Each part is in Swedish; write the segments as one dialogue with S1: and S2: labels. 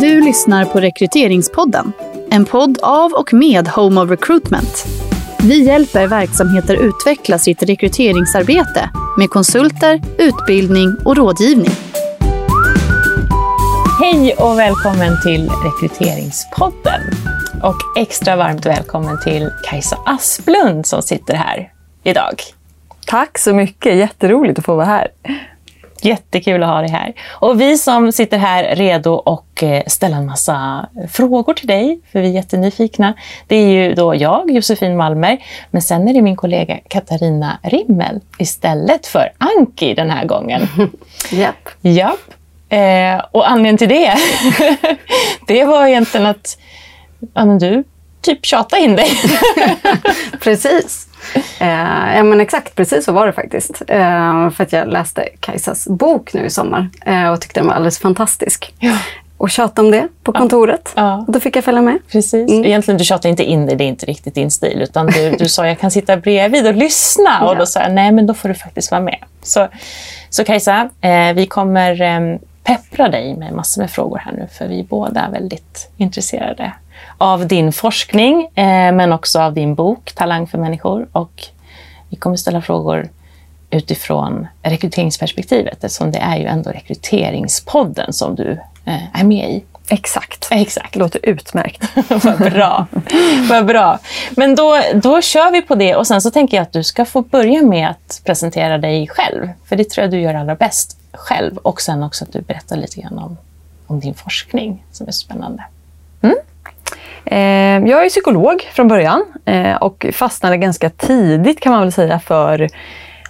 S1: Du lyssnar på Rekryteringspodden. En podd av och med Home of Recruitment. Vi hjälper verksamheter utveckla sitt rekryteringsarbete med konsulter, utbildning och rådgivning.
S2: Hej och välkommen till Rekryteringspodden. Och extra varmt välkommen till Kajsa Asplund som sitter här idag.
S3: Tack så mycket, jätteroligt att få vara här.
S2: Jättekul att ha dig här. Och vi som sitter här redo att eh, ställa en massa frågor till dig, för vi är jättenyfikna. Det är ju då jag, Josefin Malmer, men sen är det min kollega Katarina Rimmel istället för Anki den här gången.
S3: Japp.
S2: Japp. Eh, och anledningen till det, det var egentligen att ja, men du typ tjatade in dig.
S3: precis. Eh, ja men exakt, precis så var det faktiskt. Eh, för att jag läste Kajsas bok nu i sommar eh, och tyckte den var alldeles fantastisk.
S2: Ja.
S3: Och tjatade om det på kontoret.
S2: Ja.
S3: Och då fick jag följa med.
S2: Precis. Mm. Egentligen, du tjatade inte in dig, det är inte riktigt din stil. Utan du, du sa jag kan sitta bredvid och lyssna. Och då sa jag nej, men då får du faktiskt vara med. Så, så Kajsa, eh, vi kommer eh, peppra dig med massor med frågor här nu. För vi är båda väldigt intresserade av din forskning, eh, men också av din bok Talang för människor. Och vi kommer ställa frågor utifrån rekryteringsperspektivet eftersom det är ju ändå rekryteringspodden som du eh, är med i.
S3: Exakt.
S2: Exakt.
S3: Det låter utmärkt.
S2: Vad bra. Vad bra. Men då, då kör vi på det och sen så tänker jag att du ska få börja med att presentera dig själv. För det tror jag du gör allra bäst själv. Och sen också att du berättar lite grann om, om din forskning som är spännande. Mm?
S3: Eh, jag är psykolog från början eh, och fastnade ganska tidigt kan man väl säga för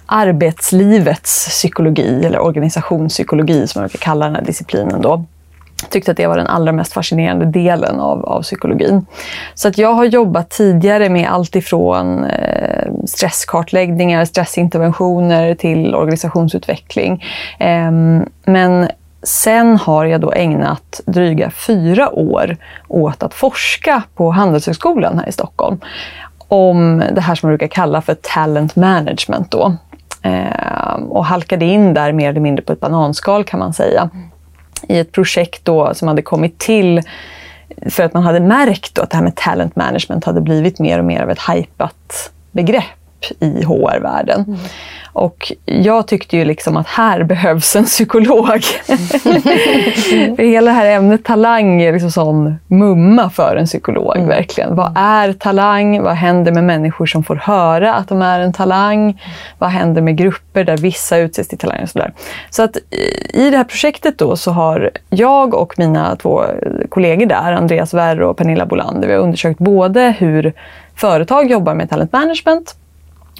S3: arbetslivets psykologi eller organisationspsykologi som man brukar kalla den här disciplinen. Då tyckte att det var den allra mest fascinerande delen av, av psykologin. Så att jag har jobbat tidigare med allt ifrån eh, stresskartläggningar, stressinterventioner till organisationsutveckling. Eh, men sen har jag då ägnat dryga fyra år åt att forska på Handelshögskolan här i Stockholm om det här som man brukar kalla för talent management. Då. Eh, och halkade in där mer eller mindre på ett bananskal kan man säga i ett projekt då som hade kommit till för att man hade märkt att det här med talent management hade blivit mer och mer av ett hypat begrepp i HR-världen. Mm. Och jag tyckte ju liksom att här behövs en psykolog. för hela det här ämnet talang är liksom sån mumma för en psykolog. Mm. verkligen. Vad är talang? Vad händer med människor som får höra att de är en talang? Mm. Vad händer med grupper där vissa utses till talanger? Och sådär. Så att i det här projektet då så har jag och mina två kollegor där, Andreas Werre och Pernilla Bolander, vi har undersökt både hur företag jobbar med talent management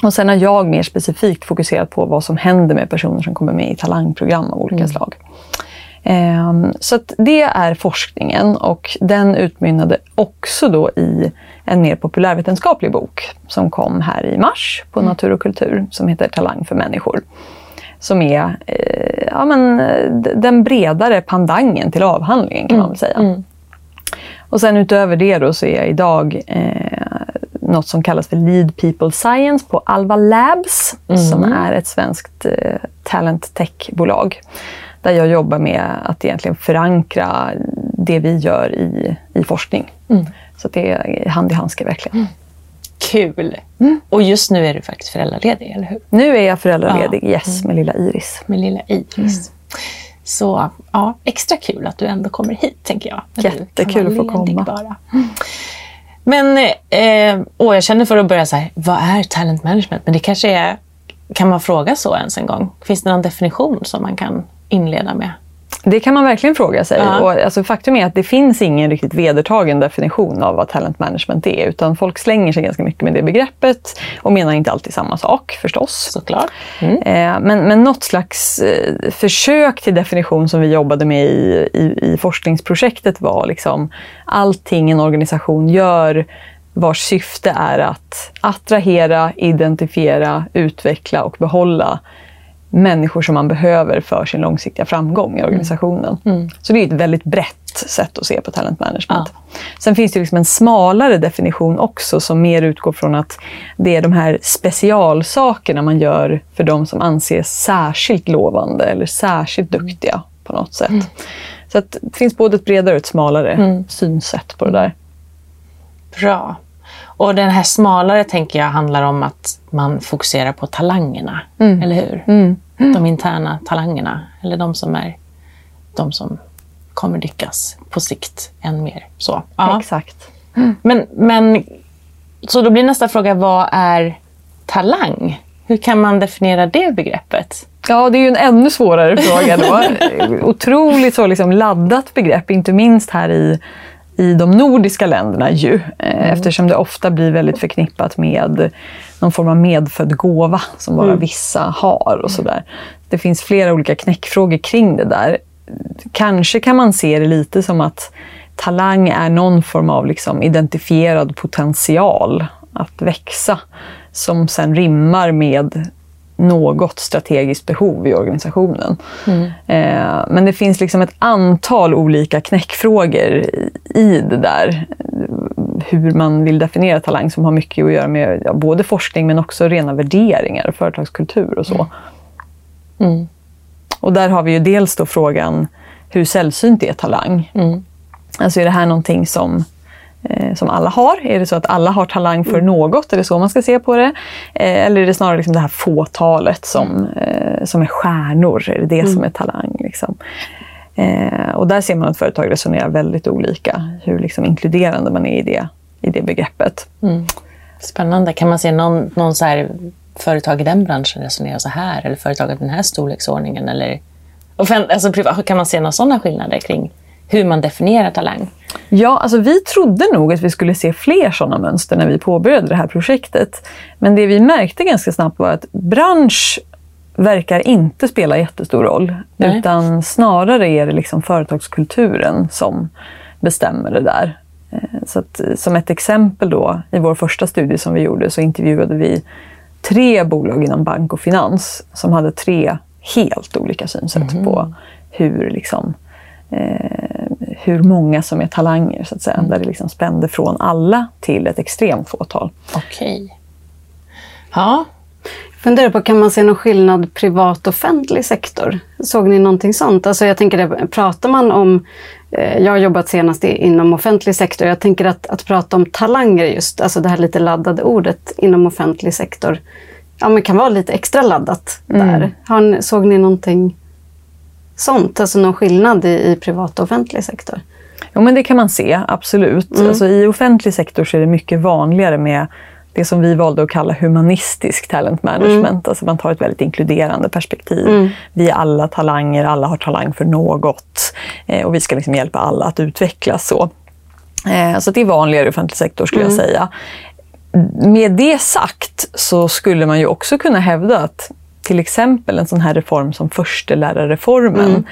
S3: och sen har jag mer specifikt fokuserat på vad som händer med personer som kommer med i talangprogram av olika mm. slag. Um, så det är forskningen och den utmynnade också då i en mer populärvetenskaplig bok som kom här i mars på mm. Natur och kultur som heter Talang för människor. Som är eh, ja, men, den bredare pandangen till avhandlingen kan mm. man väl säga. Mm. Och sen utöver det då så är jag idag eh, något som kallas för Lead People Science på Alva Labs, mm. som är ett svenskt eh, talent tech-bolag. Där jag jobbar med att egentligen förankra det vi gör i, i forskning. Mm. Så det är hand i handske verkligen. Mm.
S2: Kul! Mm. Och just nu är du faktiskt föräldraledig, eller hur?
S3: Nu är jag föräldraledig, ja. yes, med lilla Iris.
S2: Med lilla Iris. Mm. Så ja, extra kul att du ändå kommer hit, tänker jag.
S3: Jättekul att få komma. Bara.
S2: Men eh, och jag känner för att börja så här, vad är talent management? Men det kanske är, kan man fråga så ens en gång? Finns det någon definition som man kan inleda med?
S3: Det kan man verkligen fråga sig. Ja. Och alltså, faktum är att det finns ingen riktigt vedertagen definition av vad talent management är. Utan folk slänger sig ganska mycket med det begreppet och menar inte alltid samma sak förstås.
S2: Såklart.
S3: Mm. Eh, men, men något slags eh, försök till definition som vi jobbade med i, i, i forskningsprojektet var liksom allting en organisation gör vars syfte är att attrahera, identifiera, utveckla och behålla människor som man behöver för sin långsiktiga framgång i mm. organisationen. Mm. Mm. Så det är ett väldigt brett sätt att se på talent management. Ja. Sen finns det liksom en smalare definition också som mer utgår från att det är de här specialsakerna man gör för de som anses särskilt lovande eller särskilt mm. duktiga på något sätt. Mm. Så det finns både ett bredare och ett smalare
S2: Mm.
S3: synsätt på det där.
S2: Bra. Och den här smalare tänker jag handlar om att man fokuserar på talangerna, eller hur? De interna talangerna, eller de som är de som kommer lyckas på sikt än mer. Så, ja.
S3: Exakt.
S2: men, men, så då blir nästa fråga, vad är talang? Hur kan man definiera det begreppet?
S3: Ja, det är ju en ännu svårare fråga då. Otroligt så liksom laddat begrepp, inte minst här i, i de nordiska länderna ju. Eh, Eftersom det ofta blir väldigt förknippat med någon form av medfödd gåva som bara vissa har och sådär. Det finns flera olika knäckfrågor kring det där. Kanske kan man se det lite som att talang är någon form av liksom identifierad potential att växa som sen rimmar med något strategiskt behov i organisationen. Eh, men det finns liksom ett antal olika knäckfrågor i- det där. Hur man vill definiera talang som har mycket att göra med ja, både forskning men också rena värderingar och företagskultur och så.
S2: Mm.
S3: Och där har vi ju dels då frågan hur sällsynt är talang?
S2: Mm.
S3: Alltså är det här någonting som, som alla har? Är det så att alla har talang för något? Är det så man ska se på det? Eh, eller är det snarare liksom det här fåtalet som, eh, som är stjärnor? Är det det som är talang? Liksom? Eh, och där ser man att företag resonerar väldigt olika. Hur liksom inkluderande man är i det, i det begreppet.
S2: Spännande. Kan man se någon, någon företag i den branschen resonera så här? Eller företag av den här storleksordningen? Eller, offent- alltså, kan man se några sådana skillnader kring hur man definierar talang?
S3: Ja, alltså vi trodde nog att vi skulle se fler sådana mönster när vi påbörjade det här projektet. Men det vi märkte ganska snabbt var att bransch verkar inte spela jättestor roll.
S2: Nej.
S3: Utan snarare är det liksom företagskulturen som bestämmer det där. Eh, Så att, eh, som ett exempel då, i vår första studie som vi gjorde så intervjuade vi tre bolag inom bank och finans som hade tre helt olika synsätt på hur, liksom, hur många som är talanger, så att säga. Där det liksom spände från alla till ett extremt fåtal.
S2: Okej. Ja,
S4: Funderar på, kan man se någon skillnad privat och offentlig sektor? Såg ni någonting sånt? Alltså jag tänker, det, pratar man om, eh, jag har jobbat senast i, inom offentlig sektor, jag tänker att, att prata om talanger just, alltså det här lite laddade ordet inom offentlig sektor, ja men kan vara lite extra laddat där. Har såg ni någonting sånt, alltså någon skillnad i, i privat och offentlig sektor?
S3: Jo, men det kan man se, absolut. Alltså, I offentlig sektor så är det mycket vanligare med det som vi valde att kalla humanistisk talent management. Alltså man tar ett väldigt inkluderande perspektiv. Vi är alla talanger, alla har talang för något. Eh, och vi ska liksom hjälpa alla att utvecklas så. Eh, så det är vanligare i offentlig sektor skulle jag säga. Med det sagt så skulle man ju också kunna hävda att till exempel en sån här reform som förstelärarreformen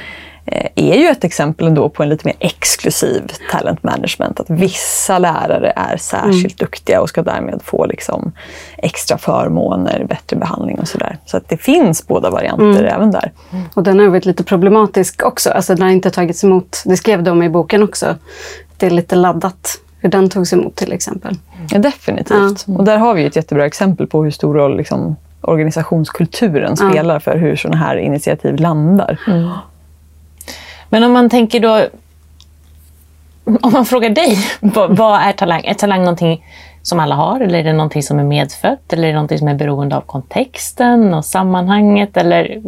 S3: eh, är ju ett exempel ändå på en lite mer exklusiv talent management. Att vissa lärare är särskilt duktiga och ska därmed få liksom extra förmåner, bättre behandling och sådär. Så att det finns båda varianter även där.
S4: Och den har varit lite problematisk också. Alltså den har inte tagits emot. Det skrev de i boken också. Det är lite laddat hur den togs emot till exempel.
S3: Ja, definitivt. Och där har vi ett jättebra exempel på hur stor roll liksom, organisationskulturen spelar för hur sådana här initiativ landar.
S2: men om man tänker då... Om man frågar dig, vad är talang? Är talang någonting som alla har? Eller är det någonting som är medfött? Eller är det någonting som är beroende av kontexten och sammanhanget? Eller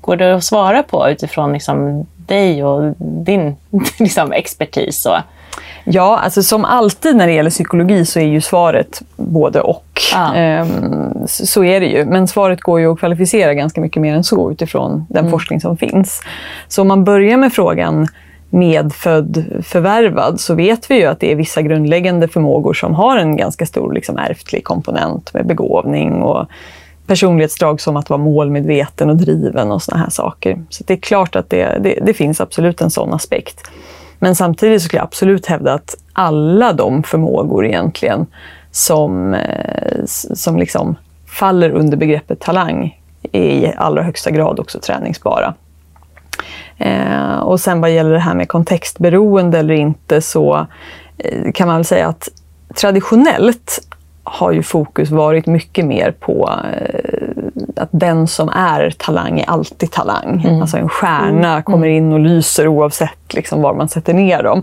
S2: går det att svara på utifrån liksom dig och din liksom, expertis? Och,
S3: Ja, alltså som alltid när det gäller psykologi så är ju svaret både och.
S2: Ja.
S3: Ehm, så är det ju. Men svaret går ju att kvalificera ganska mycket mer än så utifrån den forskning som finns. Så om man börjar med frågan medfödd förvärvad så vet vi ju att det är vissa grundläggande förmågor som har en ganska stor liksom, ärftlig komponent med begåvning och personlighetsdrag som att vara målmedveten och driven och såna här saker. Så det är klart att det, det, det finns absolut en sån aspekt. Men samtidigt så skulle jag absolut hävda att alla de förmågor egentligen som, eh, som liksom faller under begreppet talang är i allra högsta grad också träningsbara. Eh, och sen vad gäller det här med kontextberoende eller inte så eh, kan man väl säga att traditionellt har ju fokus varit mycket mer på eh, att den som är talang är alltid talang.
S2: Mm.
S3: Alltså en stjärna kommer in och lyser oavsett liksom, var man sätter ner dem.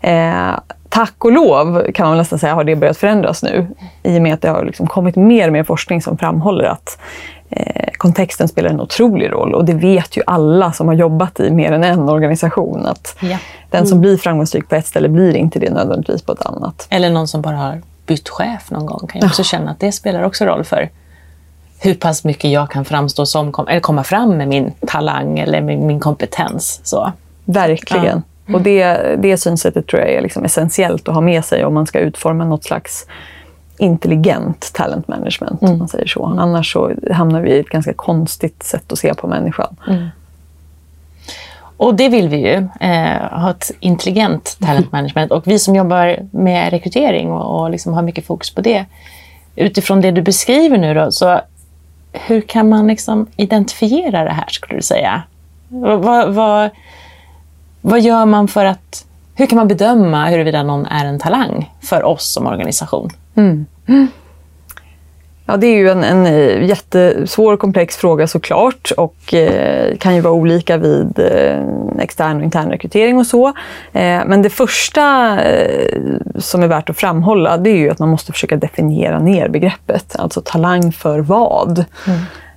S3: Eh, tack och lov kan man nästan säga har det börjat förändras nu. I och med att det har liksom kommit mer och mer forskning som framhåller att eh, kontexten spelar en otrolig roll. Och det vet ju alla som har jobbat i mer än en organisation. Att
S2: Ja.
S3: den som blir framgångsrik på ett ställe blir inte det nödvändigtvis på ett annat.
S2: Eller någon som bara har bytt chef någon gång kan ju också känna att det spelar också roll för hur pass mycket jag kan framstå som, eller komma fram med min talang eller min kompetens. Så.
S3: Verkligen. Och det, det synsättet tror jag är liksom essentiellt att ha med sig om man ska utforma något slags intelligent talent management. Om man säger så. Annars så hamnar vi i ett ganska konstigt sätt att se på människan.
S2: Och det vill vi ju, eh, ha ett intelligent talent management. Och vi som jobbar med rekrytering och, och liksom har mycket fokus på det. Utifrån det du beskriver nu då, så hur kan man liksom identifiera det här skulle du säga? Vad, vad, vad, gör man för att, hur kan man bedöma huruvida någon är en talang för oss som organisation? Mm.
S3: Ja, det är ju en, en eh, jättesvår och komplex fråga såklart och eh, kan ju vara olika vid eh, extern och intern rekrytering och så. Eh, men det första eh, som är värt att framhålla det är ju att man måste försöka definiera ner begreppet. Alltså talang för vad?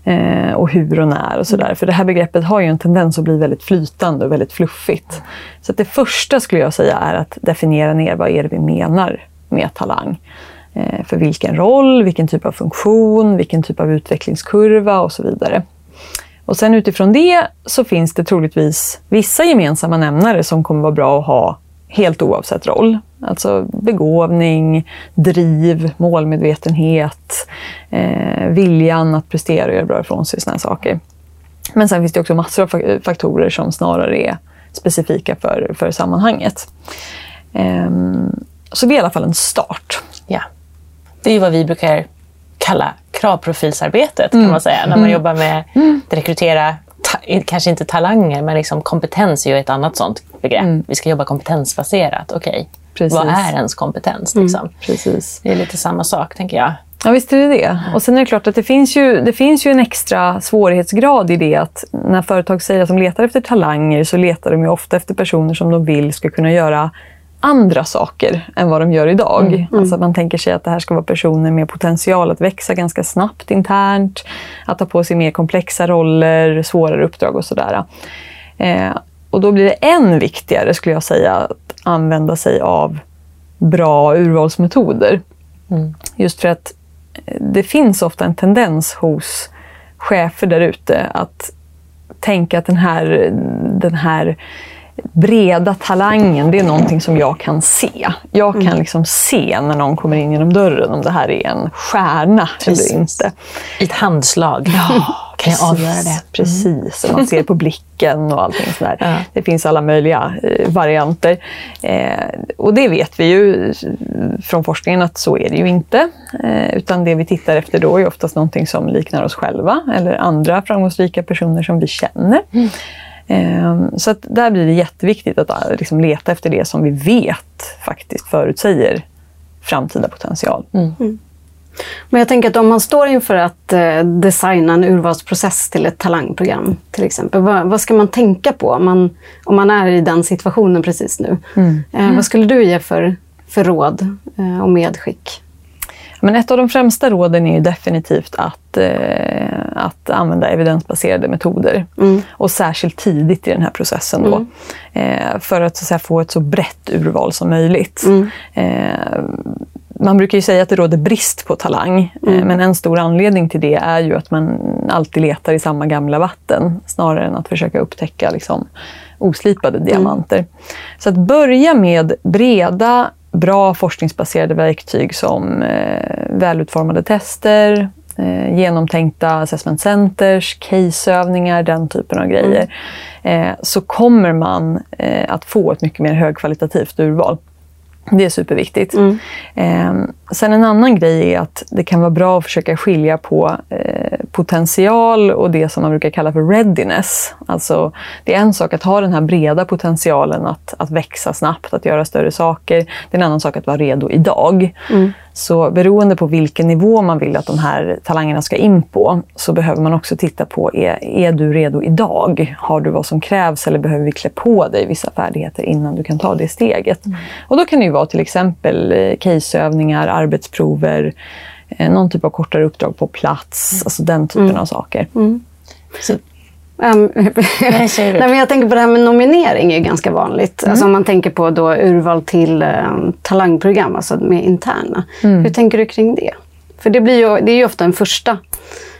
S3: Eh, och hur och när och sådär. För det här begreppet har ju en tendens att bli väldigt flytande och väldigt fluffigt. Så att det första skulle jag säga är att definiera ner vad är det vi menar med talang. Eh, för vilken roll, vilken typ av funktion, vilken typ av utvecklingskurva och så vidare. Och sen utifrån det så finns det troligtvis vissa gemensamma nämnare som kommer vara bra att ha helt oavsett roll. Alltså begåvning, driv, målmedvetenhet, eh, viljan att prestera och göra bra ifrån sig, sådana saker. Men sen finns det också massor av faktorer som snarare är specifika för, för sammanhanget. Eh, så det är i alla fall en start.
S2: Det är vad vi brukar kalla kravprofilsarbetet kan man säga. När man jobbar med att rekrytera, kanske inte talanger, men liksom kompetens är ju ett annat sånt begrepp. Vi ska jobba kompetensbaserat. Okej,
S3: Precis.
S2: vad är ens kompetens? Liksom?
S3: Precis.
S2: Det är lite samma sak, tänker jag.
S3: Ja, visst är det det. Och sen är det klart att det finns, ju, det finns ju en extra svårighetsgrad i det att när företag säger att de letar efter talanger så letar de ju ofta efter personer som de vill ska kunna göra andra saker än vad de gör idag. Alltså att man tänker sig att det här ska vara personer med potential att växa ganska snabbt internt, att ta på sig mer komplexa roller, svårare uppdrag och sådär. Eh, och då blir det än viktigare, skulle jag säga, att använda sig av bra urvalsmetoder. Just för att eh, det finns ofta en tendens hos chefer där ute att tänka att den här, den här breda talangen, det är någonting som jag kan se. Jag kan liksom se när någon kommer in genom dörren om det här är en stjärna
S2: Precis.
S3: eller inte.
S2: I ett handslag kan jag avgöra det.
S3: Precis, och man ser på blicken och allting sådär.
S2: Ja.
S3: Det finns alla möjliga eh, varianter. Eh, och det vet vi ju från forskningen att så är det ju inte. Eh, utan det vi tittar efter då är oftast någonting som liknar oss själva eller andra framgångsrika personer som vi känner. Eh, Så att där blir det jätteviktigt att eh, liksom leta efter det som vi vet faktiskt förutsäger framtida potential.
S4: Men jag tänker att om man står inför att eh, designa en urvalsprocess till ett talangprogram till exempel. Vad, vad ska man tänka på om man, om man är i den situationen precis nu? Eh, vad skulle du ge för, för råd eh, och medskick?
S3: Men ett av de främsta råden är definitivt att, eh, att använda evidensbaserade metoder. Och särskilt tidigt i den här processen då. Eh, för att, så att få ett så brett urval som möjligt. Eh, man brukar ju säga att det råder brist på talang. Eh, men en stor anledning till det är ju att man alltid letar i samma gamla vatten. Snarare än att försöka upptäcka liksom, oslipade diamanter. Så att börja med breda, bra forskningsbaserade verktyg som eh, välutformade tester, eh, genomtänkta assessment centers, caseövningar, den typen av grejer. Eh, så kommer man att få ett mycket mer högkvalitativt urval. Det är superviktigt. Eh, sen en annan grej är att det kan vara bra att försöka skilja på eh, potential och det som man brukar kalla för readiness. Alltså, det är en sak att ha den här breda potentialen att, att växa snabbt, att göra större saker. Det är en annan sak att vara redo idag. Så beroende på vilken nivå man vill att de här talangerna ska in på så behöver man också titta på, är, är du redo idag? Har du vad som krävs eller behöver vi klä på dig vissa färdigheter innan du kan ta det steget? Mm. Och då kan det ju vara till exempel eh, caseövningar, arbetsprover, eh, någon typ av kortare uppdrag på plats, mm. alltså den typen mm. av saker. Mm.
S4: Så Nej, men jag tänker på det här med nominering är ganska vanligt. Mm. Alltså om man tänker på då urval till um, talangprogram, alltså med interna. Mm. Hur tänker du kring det? För det, blir ju, det är ju ofta en första,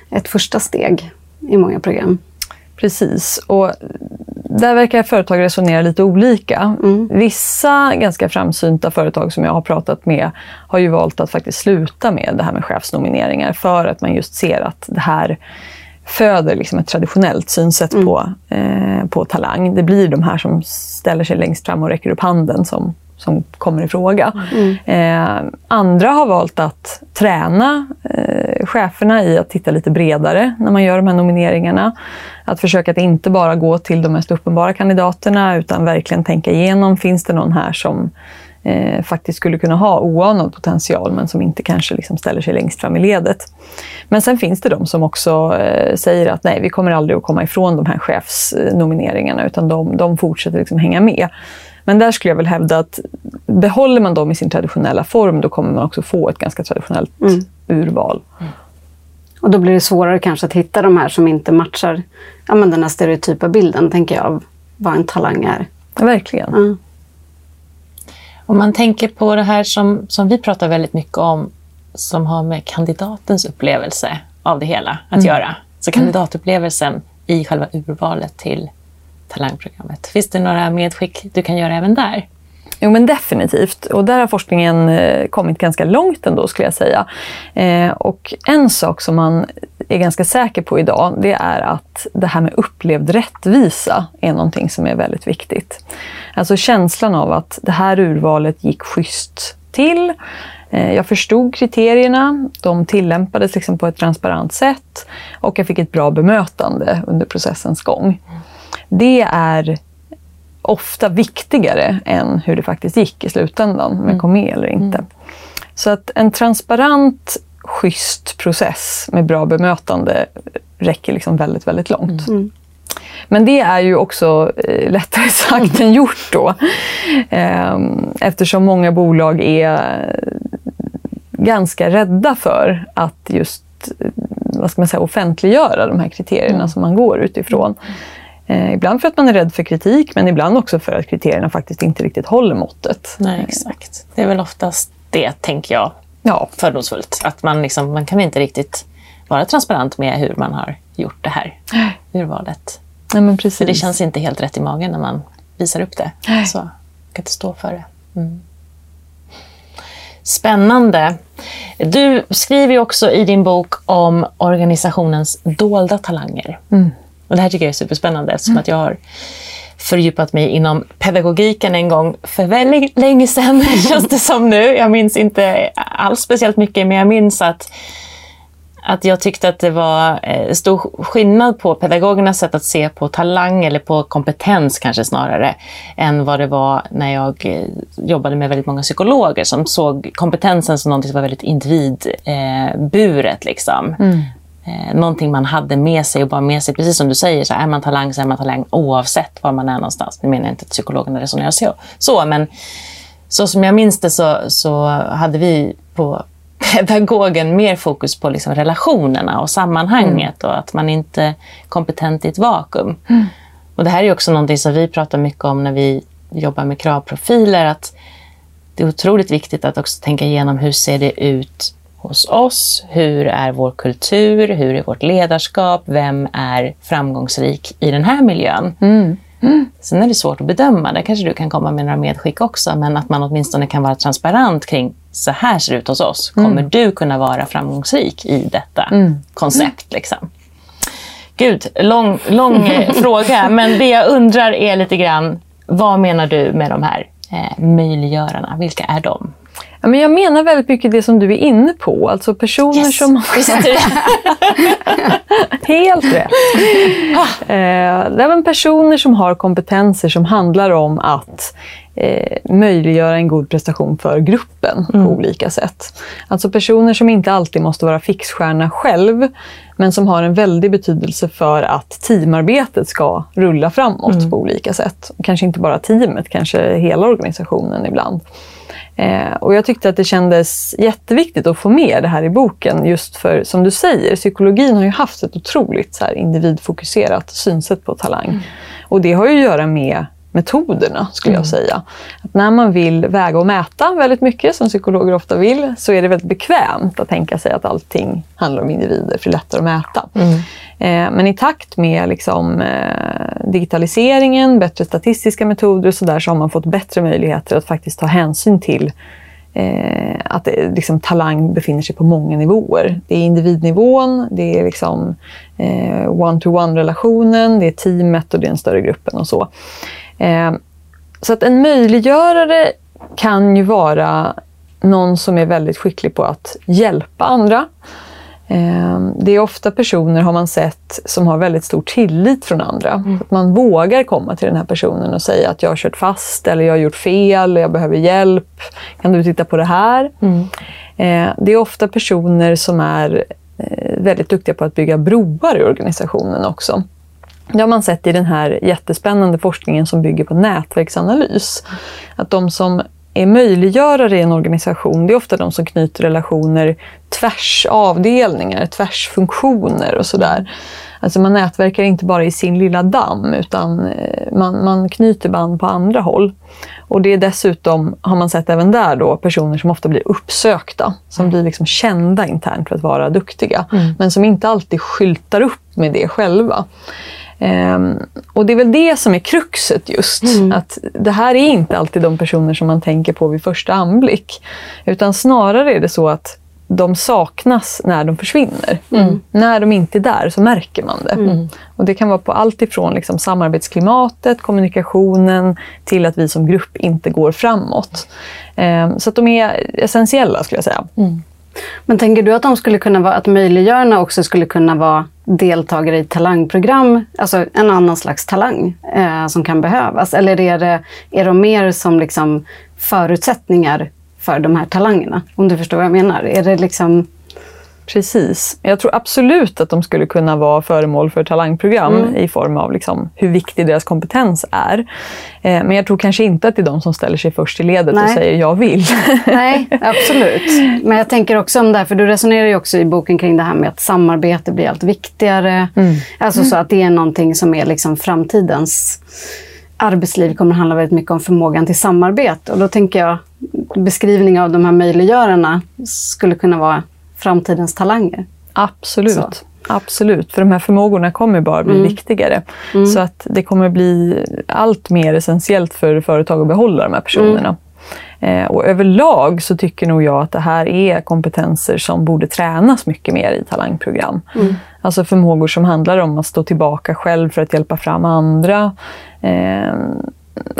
S4: ett första steg i många program.
S3: Precis. Och där verkar företag resonera lite olika. Mm. Vissa ganska framsynta företag som jag har pratat med har ju valt att faktiskt sluta med det här med chefsnomineringar för att man just ser att det här föder liksom ett traditionellt synsätt mm. på, eh, på talang. Det blir de här som ställer sig längst fram och räcker upp handen som, som kommer i fråga. Mm. Eh, andra har valt att träna eh, cheferna i att titta lite bredare när man gör de här nomineringarna. Att försöka att inte bara gå till de mest uppenbara kandidaterna utan verkligen tänka igenom, finns det någon här som eh, faktiskt skulle kunna ha oanad potential men som inte kanske liksom ställer sig längst fram i ledet. Men sen finns det de som också eh, säger att nej, vi kommer aldrig att komma ifrån de här chefsnomineringarna utan de, de fortsätter liksom hänga med. Men där skulle jag väl hävda att behåller man dem i sin traditionella form då kommer man också få ett ganska traditionellt mm. urval. Mm.
S4: Och då blir det svårare kanske att hitta de här som inte matchar ja, men den här stereotypa bilden, tänker jag, av vad en talang är.
S3: Verkligen. Mm.
S2: Om man tänker på det här som, som vi pratar väldigt mycket om, som har med kandidatens upplevelse av det hela att mm. göra. Så kandidatupplevelsen i själva urvalet till talangprogrammet. Finns det några medskick du kan göra även där?
S3: Jo men definitivt. Och där har forskningen eh, kommit ganska långt ändå skulle jag säga. Eh, och en sak som man är ganska säker på idag, det är att det här med upplevd rättvisa är någonting som är väldigt viktigt. Alltså känslan av att det här urvalet gick schysst till. Eh, jag förstod kriterierna, de tillämpades liksom på ett transparent sätt och jag fick ett bra bemötande under processens gång. Det är ofta viktigare än hur det faktiskt gick i slutändan, om jag kom med eller inte. Mm. Så att en transparent, schysst process med bra bemötande räcker liksom väldigt, väldigt långt. Mm. Men det är ju också eh, lättare sagt än gjort då. Eh, eftersom många bolag är ganska rädda för att just vad ska man säga, offentliggöra de här kriterierna mm. som man går utifrån. Eh, ibland för att man är rädd för kritik, men ibland också för att kriterierna faktiskt inte riktigt håller måttet.
S2: Nej, exakt. Det är väl oftast det, tänker jag, ja. fördomsfullt. Att man, liksom, man kan inte riktigt vara transparent med hur man har gjort det här urvalet.
S3: Nej, men precis.
S2: För det känns inte helt rätt i magen när man visar upp det. Nej. Så jag kan inte stå för det. Mm. Spännande. Du skriver ju också i din bok om organisationens dolda talanger. Mm. Och det här tycker jag är superspännande eftersom mm. att jag har fördjupat mig inom pedagogiken en gång för väldigt länge sedan, känns det som nu. Jag minns inte alls speciellt mycket, men jag minns att att jag tyckte att det var eh, stor skillnad på pedagogernas sätt att se på talang, eller på kompetens kanske snarare, än vad det var när jag eh, jobbade med väldigt många psykologer som såg kompetensen som något som var väldigt individburet. Liksom. Mm. Eh, någonting man hade med sig och bara med sig, precis som du säger, så är man talang så är man talang oavsett var man är någonstans. Nu menar jag inte att psykologerna resonerar så, så men så som jag minns det så, så hade vi på pedagogen mer fokus på liksom relationerna och sammanhanget mm. och att man inte är kompetent i ett vakuum. Mm. Och Det här är också någonting som vi pratar mycket om när vi jobbar med kravprofiler. Att det är otroligt viktigt att också tänka igenom hur ser det ut hos oss? Hur är vår kultur? Hur är vårt ledarskap? Vem är framgångsrik i den här miljön? Mm. Mm. Sen är det svårt att bedöma, där kanske du kan komma med några medskick också, men att man åtminstone kan vara transparent kring så här ser det ut hos oss. Kommer mm. du kunna vara framgångsrik i detta mm. koncept? Liksom? Gud, lång, lång eh, fråga, men det jag undrar är lite grann, vad menar du med de här eh, möjliggörarna? Vilka är de?
S3: Ja, men jag menar väldigt mycket det som du är inne på. Alltså personer yes. som... Helt rätt. eh, det är personer som har kompetenser som handlar om att eh, möjliggöra en god prestation för gruppen
S2: Mm.
S3: på olika sätt. Alltså personer som inte alltid måste vara fixstjärna själv, men som har en väldig betydelse för att teamarbetet ska rulla framåt
S2: Mm.
S3: på olika sätt. Kanske inte bara teamet, kanske hela organisationen ibland. Eh, och jag tyckte att det kändes jätteviktigt att få med det här i boken just för, som du säger, psykologin har ju haft ett otroligt så här, individfokuserat synsätt på talang. Och det har ju att göra med metoderna, skulle jag säga. Att när man vill väga och mäta väldigt mycket, som psykologer ofta vill, så är det väldigt bekvämt att tänka sig att allting handlar om individer, för det är lättare att mäta. Eh, men i takt med liksom, eh, digitaliseringen, bättre statistiska metoder och så där, så har man fått bättre möjligheter att faktiskt ta hänsyn till eh, att det, liksom, talang befinner sig på många nivåer. Det är individnivån, det är liksom, eh, one-to-one-relationen, det är teamet och det är den större gruppen och så. Eh, så att en möjliggörare kan ju vara någon som är väldigt skicklig på att hjälpa andra. Eh, Det är ofta personer, har man sett, som har väldigt stor tillit från andra. Att man vågar komma till den här personen och säga att jag har kört fast, eller jag har gjort fel, jag behöver hjälp. Kan du titta på det här? Eh, Det är ofta personer som är väldigt duktiga på att bygga broar i organisationen också. Det har man sett i den här jättespännande forskningen som bygger på nätverksanalys. Att de som är möjliggörare i en organisation, det är ofta de som knyter relationer tvärs avdelningar, tvärs funktioner och sådär. Alltså man nätverkar inte bara i sin lilla damm, utan eh, man, man knyter band på andra håll. Och det är dessutom, har man sett även där, då, personer som ofta blir uppsökta. Som blir liksom kända internt för att vara duktiga. Men som inte alltid skyltar upp med det själva. Ehm, och det är väl det som är kruxet just. Att det här är inte alltid de personer som man tänker på vid första anblick. Utan snarare är det så att de saknas när de försvinner. När de inte är där så märker man det. Och Det kan vara på allt ifrån liksom samarbetsklimatet, kommunikationen till att vi som grupp inte går framåt. Ehm, så att de är essentiella skulle jag säga.
S4: Men tänker du att de skulle kunna vara, att möjliggörarna också skulle kunna vara deltagare i talangprogram, alltså en annan slags talang eh, som kan behövas? Eller är, det, är de mer som liksom förutsättningar för de här talangerna? Om du förstår vad jag menar. Är det liksom...
S3: Precis. Jag tror absolut att de skulle kunna vara föremål för talangprogram i form av liksom hur viktig deras kompetens är. Eh, men jag tror kanske inte att det är de som ställer sig först i ledet och
S4: Nej.
S3: säger jag vill.
S4: Nej, absolut. Men jag tänker också om det här, för du resonerar ju också i boken kring det här med att samarbete blir allt viktigare. Alltså så att det är någonting som är liksom framtidens arbetsliv kommer att handla väldigt mycket om förmågan till samarbete. Och då tänker jag beskrivning av de här möjliggörarna skulle kunna vara framtidens talanger.
S3: Absolut.
S4: Så.
S3: Absolut, för de här förmågorna kommer bara bli viktigare. Så att det kommer bli allt mer essentiellt för företag att behålla de här personerna. Eh, och överlag så tycker nog jag att det här är kompetenser som borde tränas mycket mer i talangprogram. Alltså förmågor som handlar om att stå tillbaka själv för att hjälpa fram andra. Eh,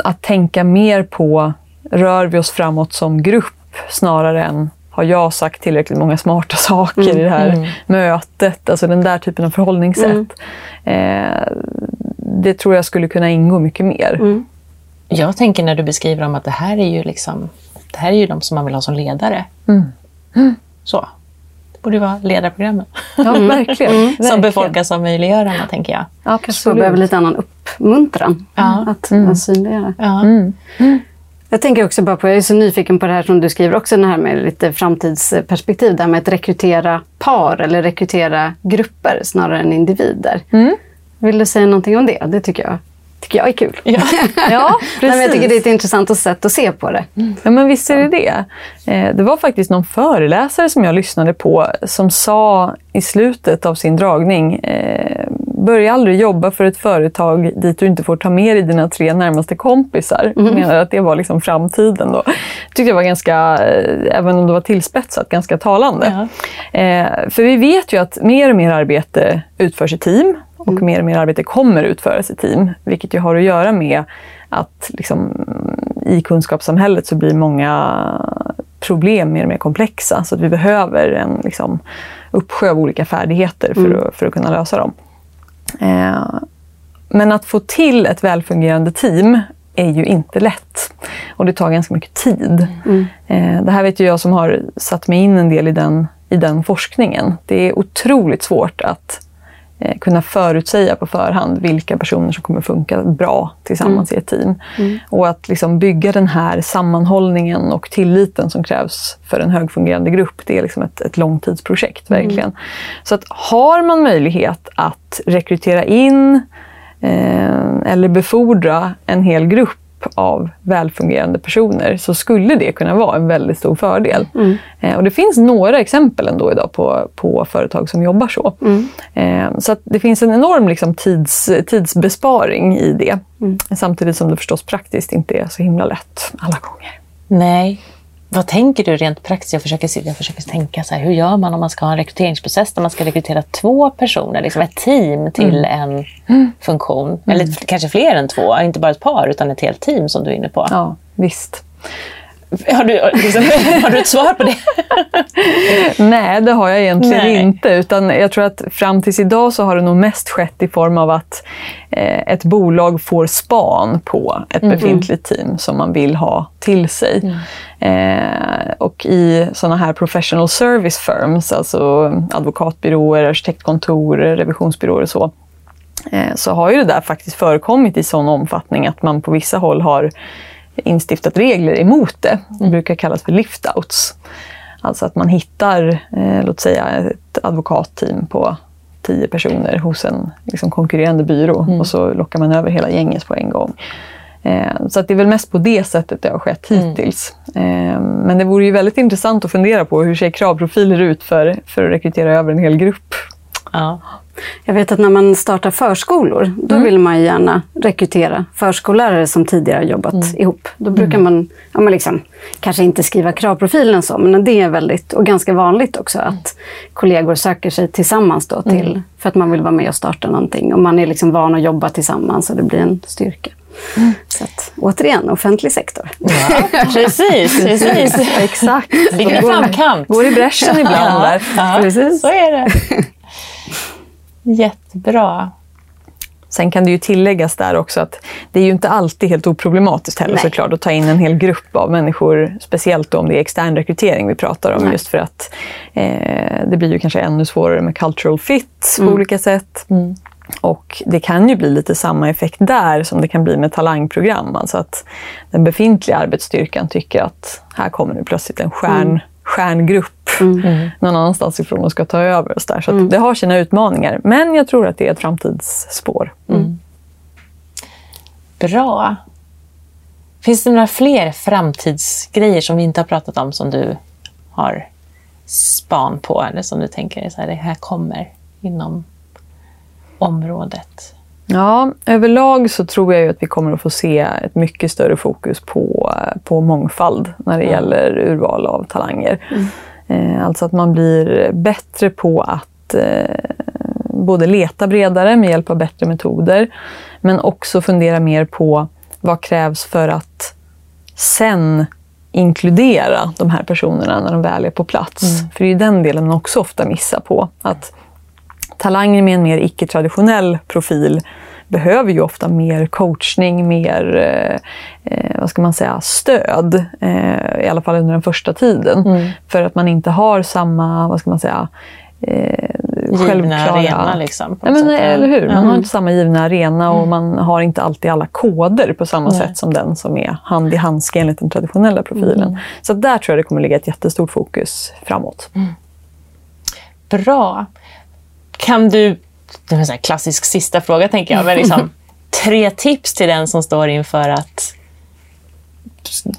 S3: att tänka mer på, rör vi oss framåt som grupp snarare än har jag sagt tillräckligt många smarta saker i det här mötet? Alltså den där typen av förhållningssätt. Eh, det tror jag skulle kunna ingå mycket mer.
S2: Jag tänker när du beskriver om att det här är ju liksom, det här är ju de som man vill ha som ledare. Så. Det borde vara ledarprogrammen.
S3: Ja, verkligen.
S2: Som
S3: verkligen.
S2: befolkas av möjliggörarna, tänker jag.
S4: Kanske man behöver
S3: Absolut.
S4: lite annan uppmuntran
S2: Ja.
S4: att, att synliggöra.
S2: Ja.
S4: Jag tänker också bara på, jag är så nyfiken på det här som du skriver också, det här med lite framtidsperspektiv, det här med att rekrytera par eller rekrytera grupper snarare än individer. Vill du säga någonting om det? Det tycker jag, tycker jag är kul.
S2: Ja.
S3: Ja,
S4: Nej, men jag tycker
S3: precis.
S4: det är ett intressant sätt att se på det.
S3: Ja, men visst är det det. Eh, Det var faktiskt någon föreläsare som jag lyssnade på som sa i slutet av sin dragning eh, Börja aldrig jobba för ett företag dit du inte får ta med dig dina tre närmaste kompisar. Jag menar att det var liksom framtiden då. tyckte jag var ganska, eh, även om det var tillspetsat, ganska talande. Eh, För vi vet ju att mer och mer arbete utförs i team och mer och mer arbete kommer utföras i team. Vilket ju har att göra med att liksom, i kunskapssamhället så blir många problem mer och mer komplexa. Så att vi behöver en liksom, uppsjö av olika färdigheter för, att, för att kunna lösa dem. Eh, men att få till ett välfungerande team är ju inte lätt. Och det tar ganska mycket tid. Mm. Eh, det här vet ju jag som har satt mig in en del i den, i den forskningen. Det är otroligt svårt att eh, kunna förutsäga på förhand vilka personer som kommer funka bra tillsammans mm. i ett team. Mm. Och att liksom bygga den här sammanhållningen och tilliten som krävs för en högfungerande grupp, det är liksom ett, ett långtidsprojekt. Mm. verkligen. Så att har man möjlighet att rekrytera in eh, eller befordra en hel grupp av välfungerande personer så skulle det kunna vara en väldigt stor fördel. Mm. Eh, och det finns några exempel ändå idag på, på företag som jobbar så. Mm. Eh, så det finns en enorm liksom, tids, tidsbesparing i det. Mm. Samtidigt som det förstås praktiskt inte är så himla lätt alla gånger.
S2: Nej, vad tänker du rent praktiskt? Jag försöker, jag försöker tänka så här, hur gör man om man ska ha en rekryteringsprocess där man ska rekrytera två personer, liksom ett team till mm. en funktion? Mm. Eller kanske fler än två, inte bara ett par utan ett helt team som du är inne på.
S3: Ja, visst.
S2: Har du, liksom, har du ett svar på det?
S3: Nej, det har jag egentligen Nej. inte. Utan jag tror att fram tills idag så har det nog mest skett i form av att eh, ett bolag får span på ett mm. befintligt team som man vill ha till sig. Mm. Eh, och i sådana här professional service firms, alltså advokatbyråer, arkitektkontor, revisionsbyråer och så, eh, så har ju det där faktiskt förekommit i sån omfattning att man på vissa håll har instiftat regler emot det. Det mm. brukar kallas för lift-outs. Alltså att man hittar, eh, låt säga ett advokatteam på tio personer hos en liksom, konkurrerande byrå mm. och så lockar man över hela gänget på en gång. Eh, så att det är väl mest på det sättet det har skett mm. hittills. Mm. Eh, men det vore ju väldigt intressant att fundera på hur ser kravprofiler ut för, för att rekrytera över en hel grupp.
S4: Ja. Jag vet att när man startar förskolor, då mm. vill man gärna rekrytera förskollärare som tidigare jobbat mm. ihop. Då brukar mm. man, ja, man liksom, kanske inte skriva kravprofilen så, men det är väldigt, och ganska vanligt också, att kollegor söker sig tillsammans då till, mm. för att man vill vara med och starta någonting. Och man är liksom van att jobba tillsammans och det blir en styrka. Mm. Så att, återigen, offentlig sektor.
S2: Ja, precis, precis.
S3: Exakt.
S2: Ligger i framkant.
S3: Går i bräschen ibland. Ja,
S2: ja, precis. så är det. Jättebra.
S3: Sen kan det ju tilläggas där också att det är ju inte alltid helt oproblematiskt heller Nej. såklart att ta in en hel grupp av människor, speciellt om det är extern rekrytering vi pratar om, Nej. just för att eh, det blir ju kanske ännu svårare med cultural fit på mm. olika sätt. Mm. Och det kan ju bli lite samma effekt där som det kan bli med talangprogram. Alltså att den befintliga arbetsstyrkan tycker att här kommer nu plötsligt en stjärn, mm. Stjärngrupp mm. någon annanstans ifrån och ska ta över. Och så där. så mm. det har sina utmaningar. Men jag tror att det är ett framtidsspår. Mm. mm.
S2: Bra. Finns det några fler framtidsgrejer som vi inte har pratat om som du har span på eller som du tänker så här, det här kommer inom området?
S3: Ja, överlag så tror jag att vi kommer att få se ett mycket större fokus på, på mångfald när det mm. gäller urval av talanger. Mm. Eh, alltså att man blir bättre på att eh, både leta bredare med hjälp av bättre metoder, men också fundera mer på vad krävs för att sen inkludera de här personerna när de väl är på plats. Mm. För det är ju den delen man också ofta missar på. Att talanger med en mer icke-traditionell profil behöver ju ofta mer coachning, mer eh, eh, vad ska man säga, stöd. Eh, I alla fall under den första tiden. Mm. För att man inte har samma, vad ska man säga,
S2: eh, givna arena. Liksom,
S3: ja, men, eller hur? Man mm. har inte samma givna arena och mm. man har inte alltid alla koder på samma sätt som den som är hand i handske enligt den traditionella profilen. Mm. Så där tror jag det kommer ligga ett jättestort fokus framåt. Mm.
S2: Bra. Kan du, det är en klassisk sista fråga tänker jag, men liksom, tre tips till den som står inför att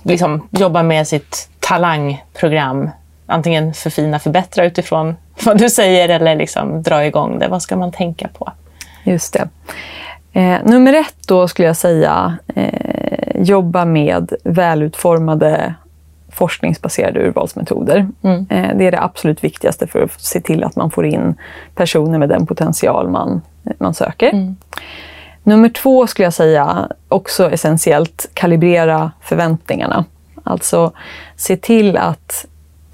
S2: liksom, jobba med sitt talangprogram. Antingen förfina, förbättra utifrån vad du säger eller liksom dra igång det. Vad ska man tänka på?
S3: Just det. Eh, nummer ett då skulle jag säga, eh, jobba med välutformade forskningsbaserade urvalsmetoder. Mm. Eh, det är det absolut viktigaste för att se till att man får in personer med den potential man, man söker. Mm. Nummer två skulle jag säga, också essentiellt, kalibrera förväntningarna. Alltså se till att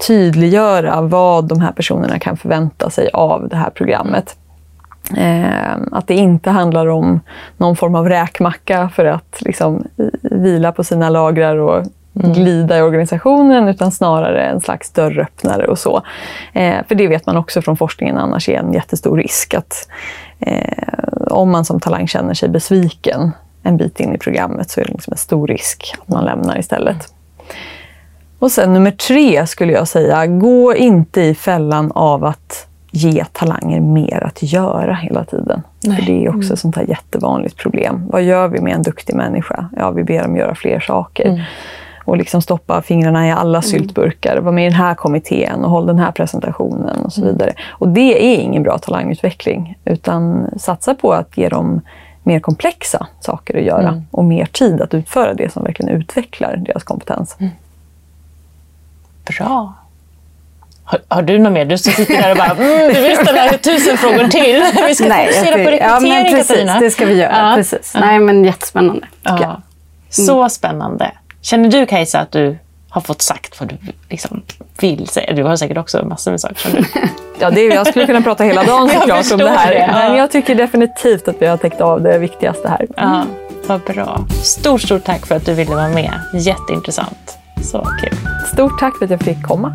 S3: tydliggöra vad de här personerna kan förvänta sig av det här programmet. Eh, att det inte handlar om någon form av räkmacka för att liksom, vila på sina lagrar och mm. glida i organisationen utan snarare en slags dörröppnare och så. Eh, för det vet man också från forskningen annars är en jättestor risk att eh, om man som talang känner sig besviken en bit in i programmet så är det liksom en stor risk att man lämnar istället. Och sen nummer tre skulle jag säga, gå inte i fällan av att ge talanger mer att göra hela tiden. Nej. För Det är också mm. ett sånt här jättevanligt problem. Vad gör vi med en duktig människa? Ja, vi ber dem göra fler saker. Mm. Och liksom stoppa fingrarna i alla mm. syltburkar. Var med i den här kommittén och håll den här presentationen och så mm. vidare. Och det är ingen bra talangutveckling. Utan satsa på att ge dem mer komplexa saker att göra mm. och mer tid att utföra det som verkligen utvecklar deras kompetens. Mm.
S2: Bra. Har, har, du något mer? Du som sitter där och bara mm, du vill ställa tusen frågor till. Vi ska Nej, fokusera på rekrytering, ja, men
S4: precis,
S2: Katarina.
S4: Det ska vi göra. Ja. Precis. Ja. Nej, men jättespännande. Ja. Mm.
S2: Så spännande. Känner du Kajsa att du har fått sagt vad du liksom vill säga? Du har säkert också massor med saker som du...
S3: ja, det är, jag skulle kunna prata hela dagen såklart om det här. Det, ja. Men jag tycker definitivt att vi har täckt av det viktigaste här.
S2: Ja, vad bra. Stort, stort tack för att du ville vara med. Jätteintressant. Så kul.
S3: Stort tack för att jag fick komma.